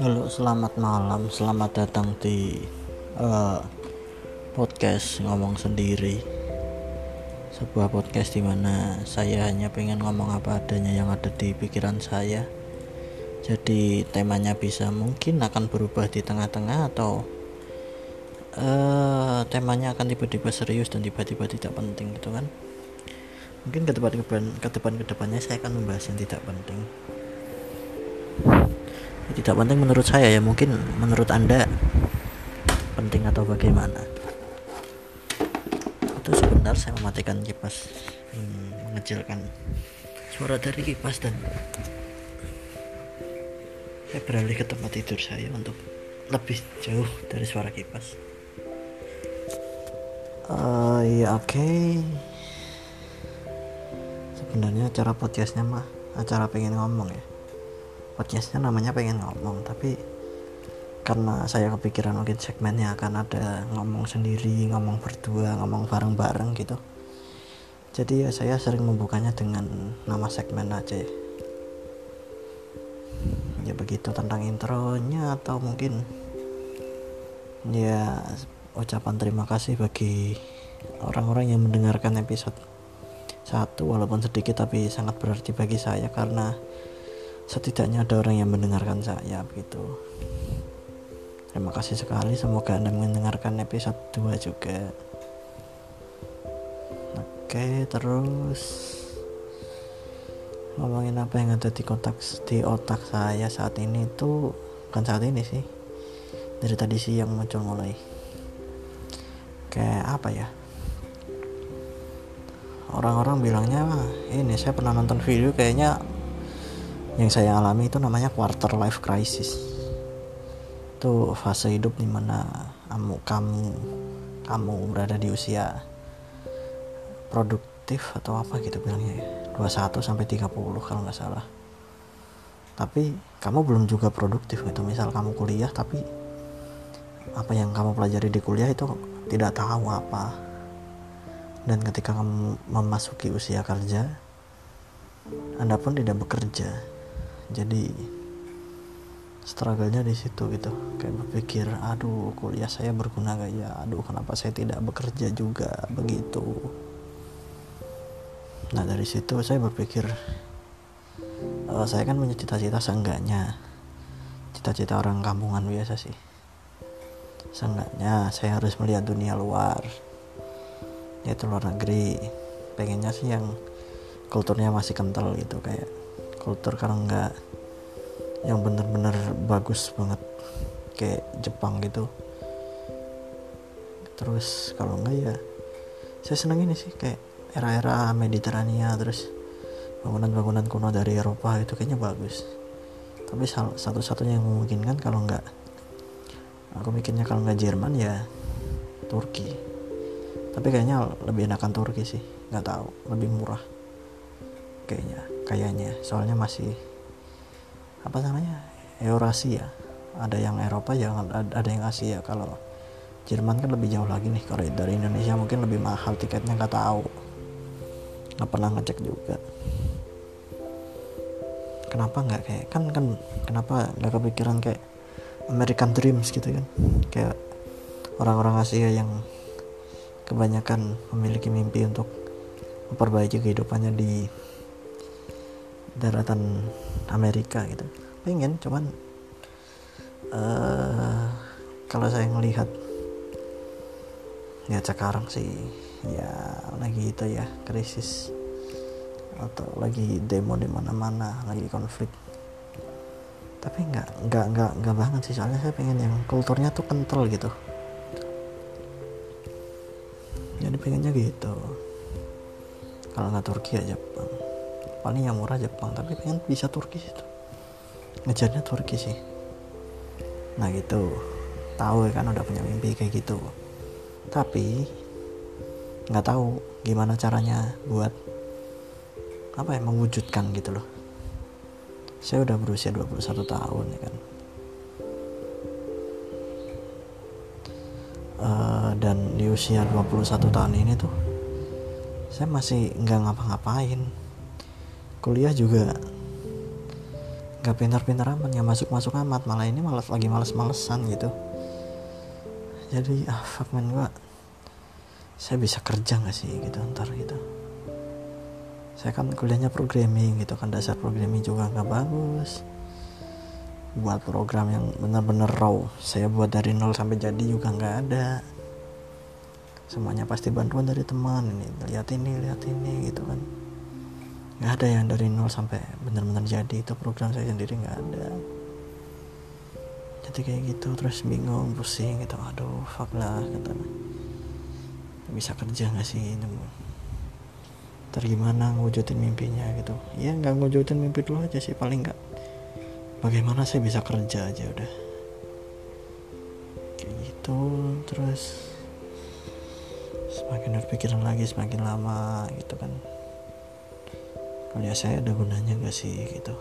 Halo, selamat malam. Selamat datang di uh, podcast ngomong sendiri. Sebuah podcast di mana saya hanya pengen ngomong apa adanya yang ada di pikiran saya. Jadi temanya bisa mungkin akan berubah di tengah-tengah atau uh, temanya akan tiba-tiba serius dan tiba-tiba tidak penting gitu kan. Mungkin ke depan ke depan ke depannya saya akan membahas yang tidak penting tidak penting menurut saya ya mungkin menurut anda penting atau bagaimana? Itu sebentar saya mematikan kipas hmm, mengecilkan suara dari kipas dan saya beralih ke tempat tidur saya untuk lebih jauh dari suara kipas. Uh, ya oke. Okay. sebenarnya acara podcastnya mah acara pengen ngomong ya podcastnya namanya pengen ngomong tapi karena saya kepikiran mungkin segmennya akan ada ngomong sendiri ngomong berdua ngomong bareng-bareng gitu. Jadi ya saya sering membukanya dengan nama segmen aja. Ya begitu tentang intronya atau mungkin ya ucapan terima kasih bagi orang-orang yang mendengarkan episode satu walaupun sedikit tapi sangat berarti bagi saya karena setidaknya ada orang yang mendengarkan saya begitu. Terima kasih sekali semoga anda mendengarkan episode 2 juga. Oke terus. Ngomongin apa yang ada di kotak di otak saya saat ini itu bukan saat ini sih. Dari tadi siang muncul mulai. Kayak apa ya? Orang-orang bilangnya ini saya pernah nonton video kayaknya yang saya alami itu namanya quarter life crisis. Itu fase hidup di mana kamu kamu kamu berada di usia produktif atau apa gitu bilangnya ya. 21 sampai 30 kalau nggak salah. Tapi kamu belum juga produktif gitu. Misal kamu kuliah tapi apa yang kamu pelajari di kuliah itu tidak tahu apa. Dan ketika kamu memasuki usia kerja anda pun tidak bekerja jadi struggle-nya di situ gitu. Kayak berpikir aduh kuliah saya berguna gak ya? Aduh kenapa saya tidak bekerja juga? Begitu. Nah dari situ saya berpikir uh, saya kan punya cita-cita seenggaknya. Cita-cita orang kampungan biasa sih. Seenggaknya saya harus melihat dunia luar yaitu luar negeri. Pengennya sih yang kulturnya masih kental gitu kayak kultur kalau nggak yang bener-bener bagus banget. Kayak Jepang gitu. Terus kalau enggak ya saya seneng ini sih kayak era-era Mediterania terus bangunan-bangunan kuno dari Eropa itu kayaknya bagus. Tapi satu-satunya yang memungkinkan kalau enggak aku mikirnya kalau nggak Jerman ya Turki. Tapi kayaknya lebih enakan Turki sih nggak tahu lebih murah kayaknya kayaknya. Soalnya masih apa namanya Eurasia. Ada yang Eropa yang ada yang Asia. Kalau Jerman kan lebih jauh lagi nih. Kalau dari Indonesia mungkin lebih mahal tiketnya nggak tahu. Nggak pernah ngecek juga. Kenapa nggak kayak kan kan kenapa nggak kepikiran kayak American Dreams gitu kan? Kayak orang-orang Asia yang kebanyakan memiliki mimpi untuk memperbaiki kehidupannya di daratan Amerika gitu. Pengen cuman uh, kalau saya ngelihat ya sekarang sih ya lagi itu ya krisis atau lagi demo di mana-mana lagi konflik. Tapi nggak nggak nggak nggak banget sih soalnya saya pengen yang kulturnya tuh kental gitu. Jadi pengennya gitu. Kalau nggak Turki ya Jepang paling yang murah Jepang tapi pengen bisa Turki itu ngejarnya Turki sih. Nah gitu. Tahu kan udah punya mimpi kayak gitu. Tapi nggak tahu gimana caranya buat apa ya mewujudkan gitu loh. Saya udah berusia 21 tahun ya kan. Uh, dan di usia 21 tahun ini tuh saya masih nggak ngapa-ngapain kuliah juga nggak pintar-pintar amat nggak masuk-masuk amat. Malah ini malas lagi males-malesan gitu. Jadi ah fuck man gua saya bisa kerja nggak sih gitu ntar gitu. Saya kan kuliahnya programming gitu kan dasar programming juga nggak bagus. Buat program yang bener-bener raw saya buat dari nol sampai jadi juga nggak ada. Semuanya pasti bantuan dari teman ini lihat ini lihat ini gitu kan nggak ada yang dari nol sampai benar-benar jadi. Itu program saya sendiri nggak ada. Jadi kayak gitu terus bingung pusing gitu. Aduh fuck lah kata bisa kerja nggak sih ini ntar gimana ngewujudin mimpinya gitu. Ya nggak ngewujudin mimpi dulu aja sih paling nggak bagaimana saya bisa kerja aja udah. Kayak gitu terus semakin berpikiran lagi semakin lama gitu kan kuliah saya ada gunanya gak sih gitu?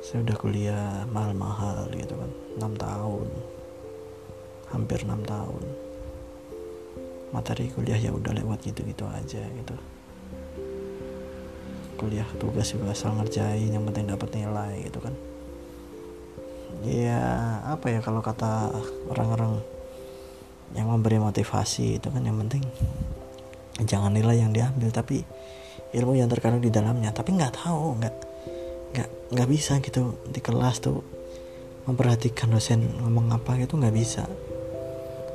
Saya udah kuliah mahal-mahal gitu kan. 6 tahun. Hampir 6 tahun. Materi kuliah ya udah lewat gitu-gitu aja gitu. Kuliah tugas juga asal ngerjain yang penting dapat nilai gitu kan. Ya apa ya kalau kata orang-orang yang memberi motivasi itu kan yang penting. Jangan nilai yang diambil tapi ilmu yang terkandung di dalamnya. Tapi nggak tahu nggak nggak nggak bisa gitu di kelas tuh memperhatikan dosen ngomong apa gitu nggak bisa.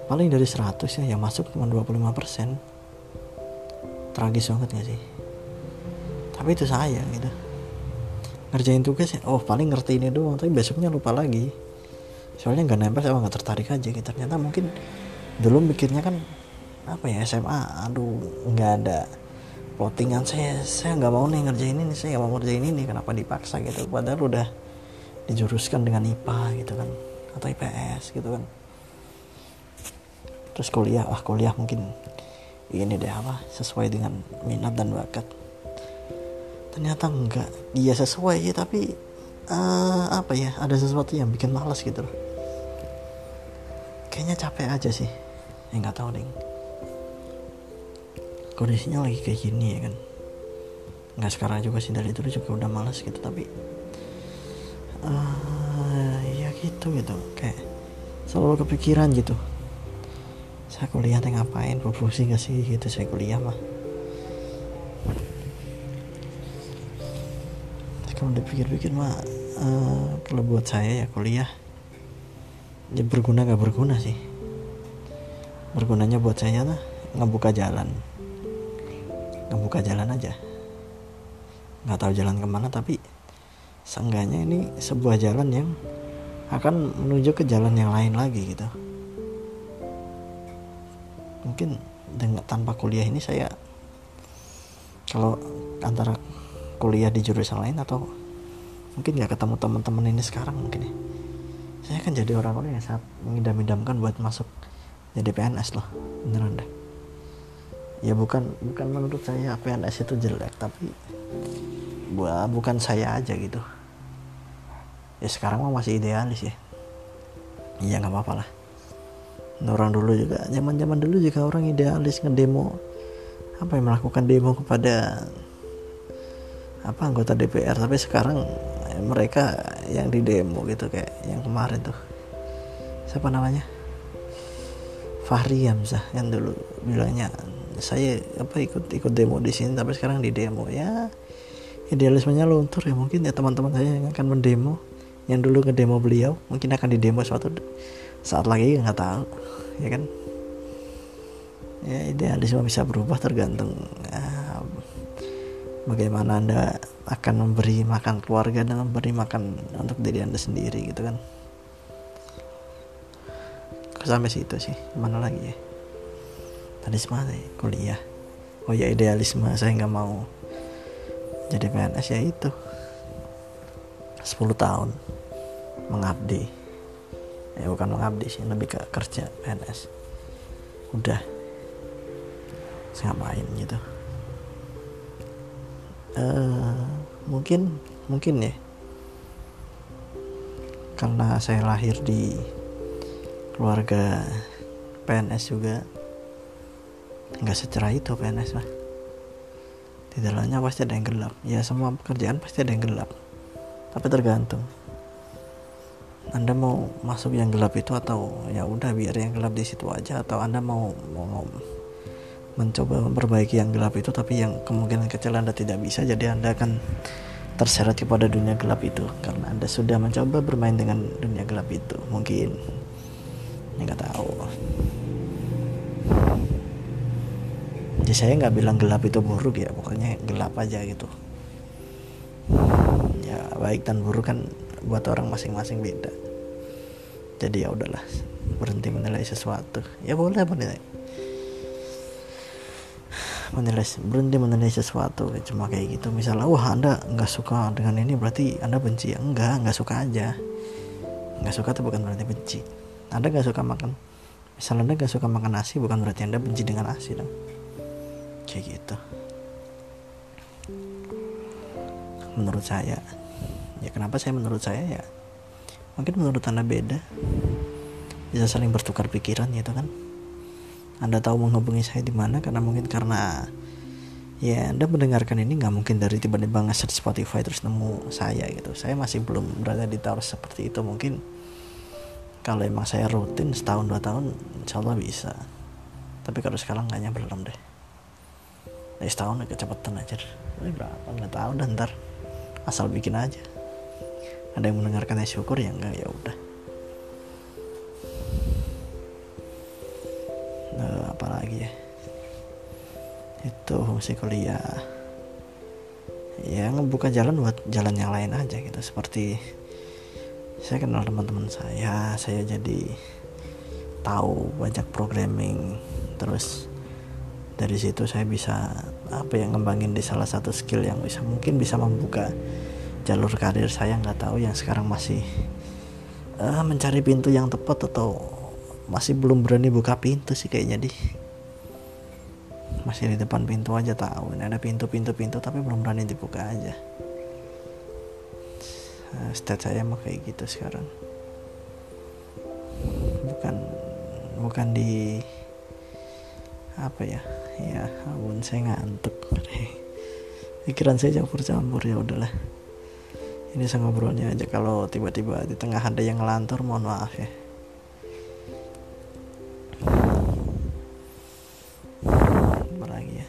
Paling dari 100 ya yang masuk cuma 25% tragis banget gak sih? Tapi itu saya gitu. Ngerjain tugas ya oh paling ngerti ini doang tapi besoknya lupa lagi. Soalnya nggak nempel saya nggak tertarik aja gitu. Ternyata mungkin dulu mikirnya kan apa ya SMA aduh nggak ada plottingan saya saya nggak mau nih ngerjain ini saya nggak mau ngerjain ini kenapa dipaksa gitu? Padahal udah dijuruskan dengan IPA gitu kan atau IPS gitu kan. Terus kuliah ah kuliah mungkin ini deh apa sesuai dengan minat dan bakat. Ternyata enggak iya sesuai ya tapi uh, apa ya ada sesuatu yang bikin malas gitu loh. Kayaknya capek aja sih. Ya nggak tahu deh kondisinya lagi kayak gini ya kan. Nggak sekarang juga sih dari dulu juga udah malas gitu tapi uh, ya gitu gitu kayak selalu kepikiran gitu. Saya kuliah teh ngapain berfungsi gak sih gitu saya kuliah mah. Kalau dipikir-pikir mah uh, kalau buat saya ya kuliah ya berguna gak berguna sih. Bergunanya buat saya lah ngebuka jalan ngebuka jalan aja. Nggak tahu jalan ke mana tapi seenggaknya ini sebuah jalan yang akan menuju ke jalan yang lain lagi gitu. Mungkin dengan tanpa kuliah ini saya kalau antara kuliah di jurusan lain atau mungkin nggak ketemu teman-teman ini sekarang mungkin ya. Saya kan jadi orang-orang yang sangat mengidam-idamkan buat masuk jadi PNS loh beneran deh ya bukan bukan menurut saya PNS itu jelek tapi buat bukan saya aja gitu. Ya sekarang mah masih idealis ya. Iya nggak apa-apa lah. Orang dulu juga zaman zaman dulu juga orang idealis ngedemo apa yang melakukan demo kepada apa anggota DPR tapi sekarang mereka yang di demo gitu kayak yang kemarin tuh. Siapa namanya? Fahri Hamzah yang dulu bilangnya saya apa ikut ikut demo di sini tapi sekarang di demo. Ya idealismenya luntur ya mungkin ya teman-teman saya yang akan mendemo yang dulu ngedemo beliau mungkin akan didemo suatu saat lagi nggak tahu ya kan? Ya idealisme bisa berubah tergantung ya, bagaimana anda akan memberi makan keluarga dan memberi makan untuk diri anda sendiri gitu kan? Sampai situ sih? Mana lagi ya tadi semua kuliah. Oh ya idealisme. Saya nggak mau jadi PNS ya itu. 10 tahun mengabdi. Ya bukan mengabdi sih lebih ke kerja PNS udah. Saya ngapain gitu. Uh, mungkin mungkin ya. Karena saya lahir di keluarga PNS juga nggak secerah itu PNS mah. Di dalamnya pasti ada yang gelap. Ya semua pekerjaan pasti ada yang gelap. Tapi tergantung. Anda mau masuk yang gelap itu atau ya udah biar yang gelap di situ aja atau anda mau mau mencoba memperbaiki yang gelap itu tapi yang kemungkinan kecil anda tidak bisa jadi anda akan terseret kepada dunia gelap itu. Karena anda sudah mencoba bermain dengan dunia gelap itu mungkin. Nggak tahu jadi saya nggak bilang gelap itu buruk ya pokoknya gelap aja gitu. Ya baik dan buruk kan buat orang masing-masing beda. Jadi ya udahlah berhenti menilai sesuatu. Ya boleh menilai. Menilai berhenti menilai sesuatu ya, cuma kayak gitu. Misalnya wah anda nggak suka dengan ini berarti anda benci. Ya enggak nggak suka aja. Nggak suka itu bukan berarti benci. Anda nggak suka makan. Misalnya anda nggak suka makan nasi bukan berarti anda benci dengan nasi dong kayak gitu. Menurut saya ya kenapa saya menurut saya ya mungkin menurut anda beda. Bisa saling bertukar pikiran gitu kan. Anda tahu menghubungi saya di mana karena mungkin karena ya anda mendengarkan ini nggak mungkin dari tiba-tiba nge Spotify terus nemu saya gitu. Saya masih belum berada di tahap seperti itu. Mungkin kalau emang saya rutin setahun dua tahun insya Allah bisa. Tapi kalau sekarang kayaknya belum deh ya setahun kecepatan aja Ini berapa? Nggak tahu dan ntar asal bikin aja. Ada yang mendengarkan ya syukur ya enggak ya udah. Nah, apa ya? Itu fungsi kuliah. Ya ngebuka jalan buat jalan yang lain aja gitu. Seperti saya kenal teman-teman saya saya jadi tahu banyak programming. Terus dari situ saya bisa apa yang ngembangin di salah satu skill yang bisa mungkin bisa membuka jalur karir saya nggak tahu yang sekarang masih uh, mencari pintu yang tepat atau masih belum berani buka pintu sih kayaknya di. Masih di depan pintu aja tahu ini ada pintu pintu pintu tapi belum berani dibuka aja. Uh, stat saya mah kayak gitu sekarang. Bukan bukan di apa ya ya ampun saya ngantuk. Pikiran saya campur-campur ya udahlah. Ini saya ngobrolnya aja. Kalau tiba-tiba di tengah ada yang ngelantur mohon maaf ya. Apa lagi ya?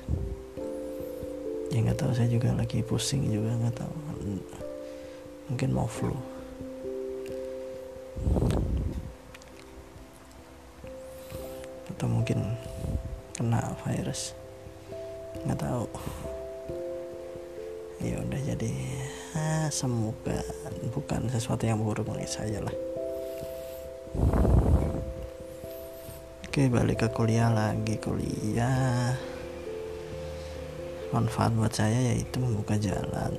Ya nggak tahu saya juga lagi pusing juga nggak tahu. Mungkin mau flu. Atau mungkin kena virus. Nggak tahu. Ya udah jadi ah, semoga bukan sesuatu yang buruk bagi saya lah. Oke balik ke kuliah lagi. Kuliah. Manfaat buat saya yaitu membuka jalan.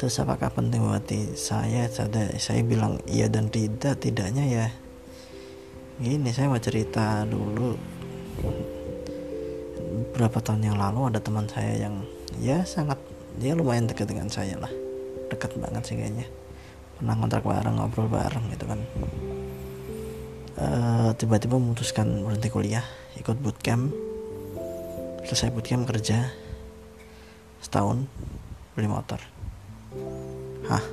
Terus apakah penting buat saya? Saya saya bilang iya dan tidak tidaknya ya. Gini saya mau cerita dulu beberapa tahun yang lalu ada teman saya yang ya sangat dia lumayan dekat dengan saya lah. Dekat banget sih kayaknya. Pernah kontrak bareng ngobrol bareng gitu kan. Uh, tiba-tiba memutuskan berhenti kuliah ikut bootcamp. Selesai bootcamp kerja setahun beli motor. Hah?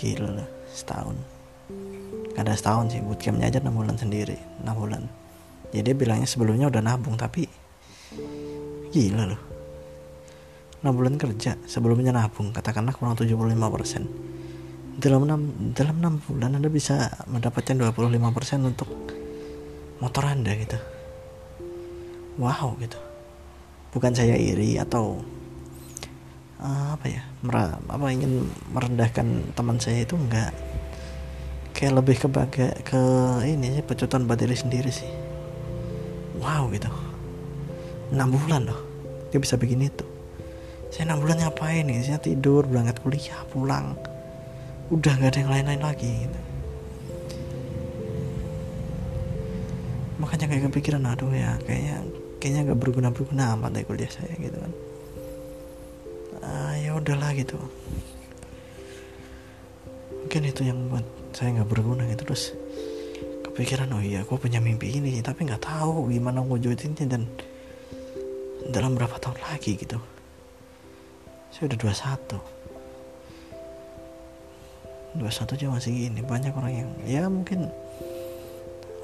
Gila setahun. Gak ada setahun sih bootcampnya aja 6 bulan sendiri 6 bulan ya bilangnya sebelumnya udah nabung tapi gila loh. 6 bulan kerja sebelumnya nabung katakanlah kurang 75% dalam 6, dalam 6 bulan anda bisa mendapatkan 25% untuk motor anda gitu. Wow gitu. Bukan saya iri atau uh, apa ya mer apa ingin merendahkan teman saya itu enggak. Kayak lebih ke baga, ke ini sih pecutan baterai sendiri sih wow gitu. 6 bulan loh. Dia bisa bikin itu saya 6 bulan ngapain nih? Saya tidur berangkat kuliah pulang. Udah nggak ada yang lain-lain lagi gitu. makanya kayak kepikiran aduh ya kayaknya kayaknya nggak berguna berguna amat deh kuliah saya gitu kan. Ah, ya udahlah gitu. Mungkin itu yang membuat saya nggak berguna gitu terus kepikiran oh iya aku punya mimpi ini tapi nggak tahu gimana wujudinnya dan dalam berapa tahun lagi gitu. Saya udah 21 21 aja masih gini banyak orang yang ya mungkin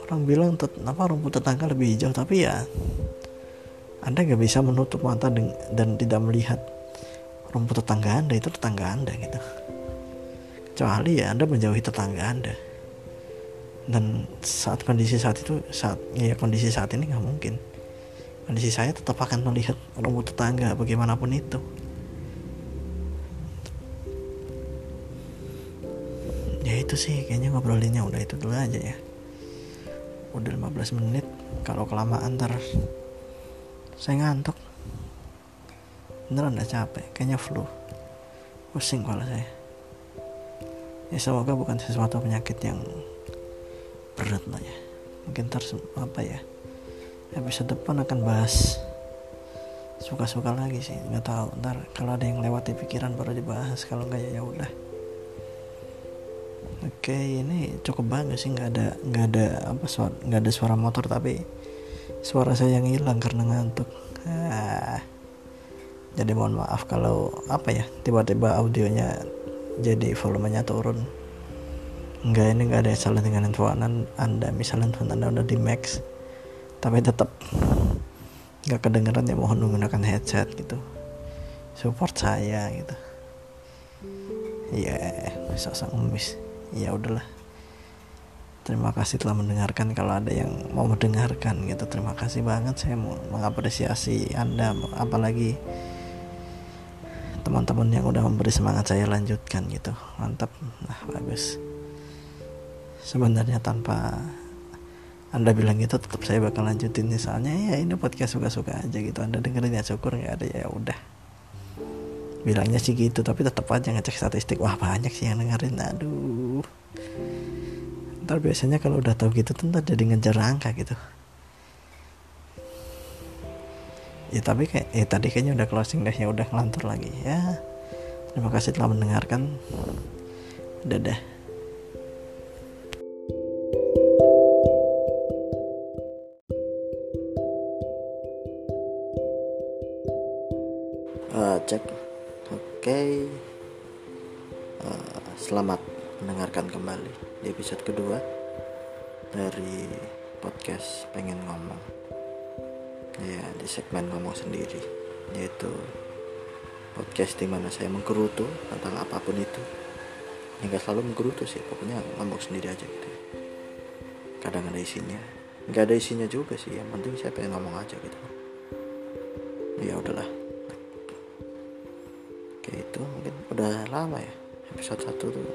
orang bilang tet, rumput tetangga lebih hijau tapi ya anda nggak bisa menutup mata dan tidak melihat rumput tetangga anda itu tetangga anda gitu. Kecuali ya anda menjauhi tetangga anda dan saat kondisi saat itu saat ya kondisi saat ini nggak mungkin. Kondisi saya tetap akan melihat rumput tetangga bagaimanapun itu. Ya itu sih kayaknya ngobrolinnya udah itu dulu aja ya. Udah 15 menit kalau kelamaan ntar saya ngantuk. Beneran udah capek kayaknya flu. Pusing kepala saya. Ya semoga bukan sesuatu penyakit yang berat lah ya. Mungkin ntar apa ya episode depan akan bahas suka-suka lagi sih nggak tahu. Ntar kalau ada yang lewat di pikiran baru dibahas kalau nggak ya ya udah. Oke ini cukup bagus sih nggak ada nggak ada apa suara nggak ada suara motor tapi suara saya yang hilang karena ngantuk. Ah. jadi mohon maaf kalau apa ya tiba-tiba audionya jadi volumenya turun nggak ini nggak ada salah dengan handphone anda misalnya handphone anda udah di max tapi tetap nggak kedengeran ya mohon menggunakan headset gitu. Support saya gitu. Ya yeah, sosok ngemis ya udahlah. Terima kasih telah mendengarkan. Kalau ada yang mau mendengarkan gitu terima kasih banget. Saya mau mengapresiasi anda apalagi teman-teman yang udah memberi semangat saya lanjutkan gitu. Mantap. Nah bagus sebenarnya tanpa anda bilang gitu tetap saya bakal lanjutin misalnya ya ini podcast suka-suka aja gitu. Anda dengerin ya syukur nggak ada. Ya udah. Bilangnya sih gitu tapi tetap aja ngecek statistik. Wah banyak sih yang dengerin. Aduh. Ntar biasanya kalau udah tahu gitu ntar jadi ngejar angka gitu. Ya tapi kayak ya tadi kayaknya udah closing deh. Ya udah ngelantur lagi. Ya terima kasih telah mendengarkan. Dadah Oke, uh, selamat mendengarkan kembali di episode kedua dari podcast pengen ngomong. Ya di segmen ngomong sendiri, yaitu podcast di mana saya menggerutu tentang apa pun itu. Enggak selalu menggerutu sih, pokoknya ngomong sendiri aja gitu. Kadang ada isinya, nggak ada isinya juga sih. Yang penting saya pengen ngomong aja gitu. Ya udahlah lama ya. Episode satu tuh.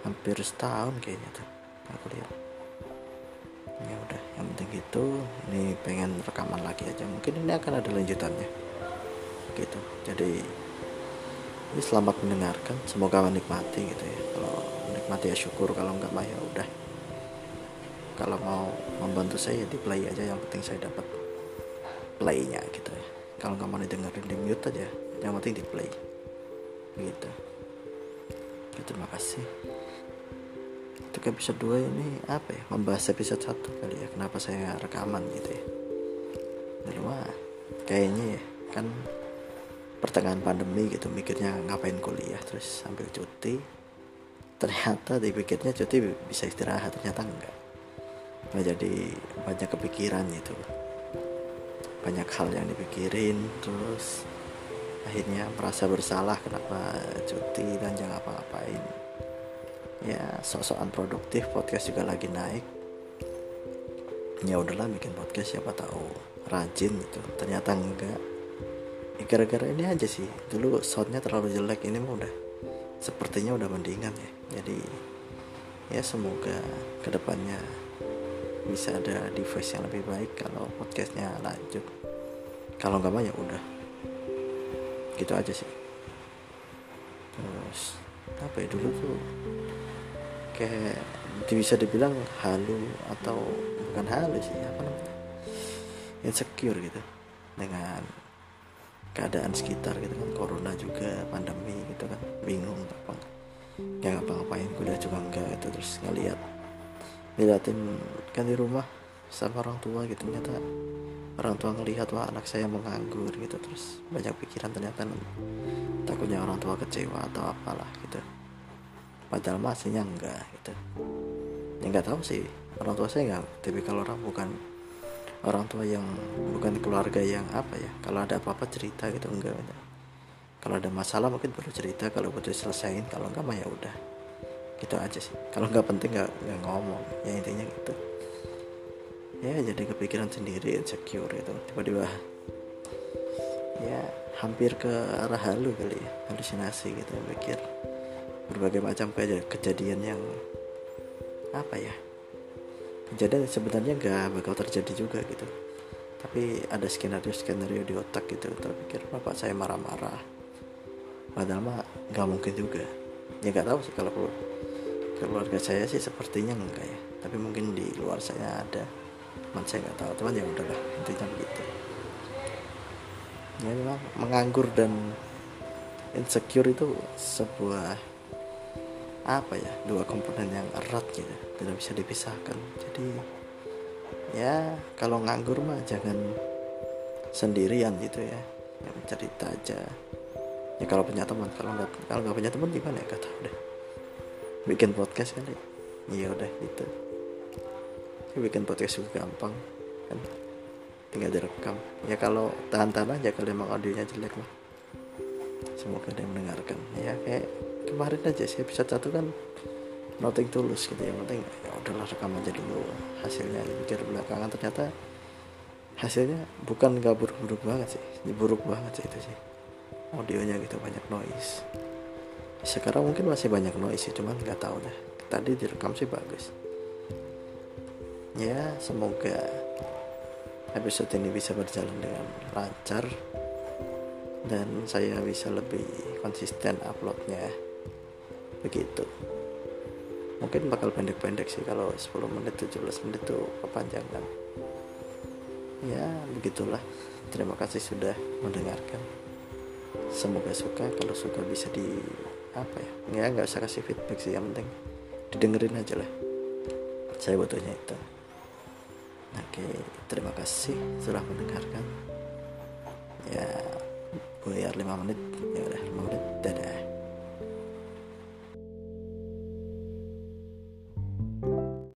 Hampir setahun kayaknya tuh aku lihat. Ya udah yang penting gitu. Ini pengen rekaman lagi aja. Mungkin ini akan ada lanjutannya. Gitu. Jadi ini selamat mendengarkan. Semoga menikmati gitu ya. Kalau menikmati ya syukur. Kalau enggak mah ya udah. Kalau mau membantu saya di play aja. Yang penting saya dapat playnya gitu ya. Kalau nggak mau didengerin di mute aja yang penting di play gitu. Ya, terima kasih. Untuk episode 2 ini apa ya membahas episode 1 kali ya kenapa saya rekaman gitu ya. Di rumah kayaknya ya kan pertengahan pandemi gitu mikirnya ngapain kuliah terus sambil cuti. Ternyata dipikirnya cuti bisa istirahat ternyata enggak. Nah, jadi banyak kepikiran gitu. Banyak hal yang dipikirin terus akhirnya merasa bersalah kenapa cuti dan jangan apa-apain. Ya sosokan produktif podcast juga lagi naik. Ya udahlah bikin podcast siapa tahu rajin gitu. Ternyata enggak. Ya, gara-gara ini aja sih. Dulu soundnya terlalu jelek ini mah udah sepertinya udah mendingan ya. Jadi ya semoga ke depannya bisa ada device yang lebih baik kalau podcastnya lanjut. Kalau nggak mah ya udah gitu aja sih. Terus apa ya dulu tuh kayak bisa dibilang halu atau bukan halu sih apa namanya? Insecure gitu dengan keadaan sekitar gitu kan corona juga pandemi gitu kan bingung apa nggak ngapa-ngapain kuliah juga enggak gitu terus ngeliat ngeliatin kan di rumah sama orang tua gitu ternyata orang tua ngelihat wah anak saya menganggur gitu. Terus banyak pikiran ternyata takutnya orang tua kecewa atau apalah gitu. Padahal masihnya enggak gitu. Ya nggak tahu sih. Orang tua saya nggak tapi kalau orang bukan orang tua yang bukan keluarga yang apa ya kalau ada apa-apa cerita gitu enggak gitu. kalau ada masalah mungkin baru cerita kalau butuh selesaiin kalau enggak mah ya udah. Gitu aja sih. Kalau nggak penting nggak nggak ngomong. Ya intinya gitu ya jadi kepikiran sendiri insecure itu tiba-tiba ya hampir ke arah halu kali ya halusinasi gitu mikir berbagai macam kejadian yang apa ya kejadian sebenarnya nggak bakal terjadi juga gitu. Tapi ada skenario skenario di otak gitu terpikir bapak saya marah-marah padahal mah nggak mungkin juga. Ya nggak tahu sih kalau keluarga saya sih sepertinya enggak ya tapi mungkin di luar saya ada cuman saya nggak tahu. Teman ya udahlah intinya begitu. Ya memang menganggur dan insecure itu sebuah apa ya dua komponen yang erat gitu. Tidak bisa dipisahkan. Jadi ya kalau nganggur mah jangan sendirian gitu ya. Yang cerita aja. Ya kalau punya teman. Kalau nggak kalau nggak punya teman gimana ya? Kata udah bikin podcast kali. Ya udah gitu bikin podcast juga gampang kan? Tinggal direkam. Ya kalau tahan-tahan aja kalau emang audionya jelek mah. Semoga ada yang mendengarkan. Ya kayak kemarin aja sih episode satu kan nothing tulus gitu. Ya penting ya udahlah rekam aja dulu hasilnya. Pikir belakangan ternyata hasilnya bukan gak buruk-buruk banget sih. Buruk banget sih itu sih. Audionya gitu banyak noise. Sekarang mungkin masih banyak noise sih cuman nggak tahu deh. Tadi direkam sih bagus ya semoga episode ini bisa berjalan dengan lancar dan saya bisa lebih konsisten uploadnya. Begitu. Mungkin bakal pendek-pendek sih kalau 10 menit 17 menit tuh kepanjangan. Ya begitulah. Terima kasih sudah mendengarkan. Semoga suka kalau suka bisa di apa ya ya nggak usah kasih feedback sih yang penting didengerin aja lah. Saya butuhnya itu oke terima kasih sudah mendengarkan. Ya bayar 5 menit